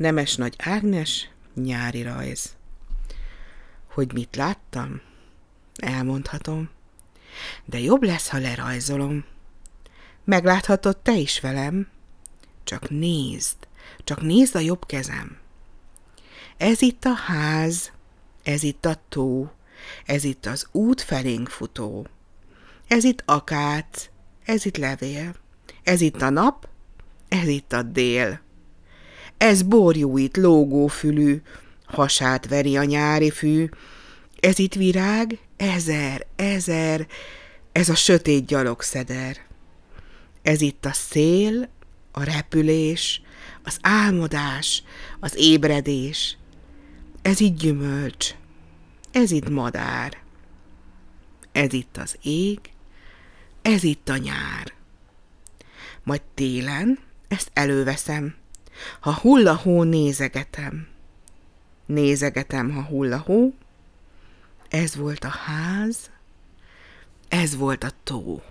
Nemes Nagy Ágnes, nyári rajz. Hogy mit láttam? Elmondhatom. De jobb lesz, ha lerajzolom. Megláthatod te is velem. Csak nézd, csak nézd a jobb kezem. Ez itt a ház, ez itt a tó, ez itt az út felénk futó. Ez itt akát, ez itt levél, ez itt a nap, ez itt a dél. Ez borjúit lógófülű, hasát veri a nyári fű, ez itt virág, ezer, ezer, ez a sötét gyalogszeder. Ez itt a szél, a repülés, az álmodás, az ébredés. Ez itt gyümölcs, ez itt madár. Ez itt az ég, ez itt a nyár. Majd télen ezt előveszem, ha hullahó nézegetem. Nézegetem, ha hullahó, ez volt a ház, ez volt a tó.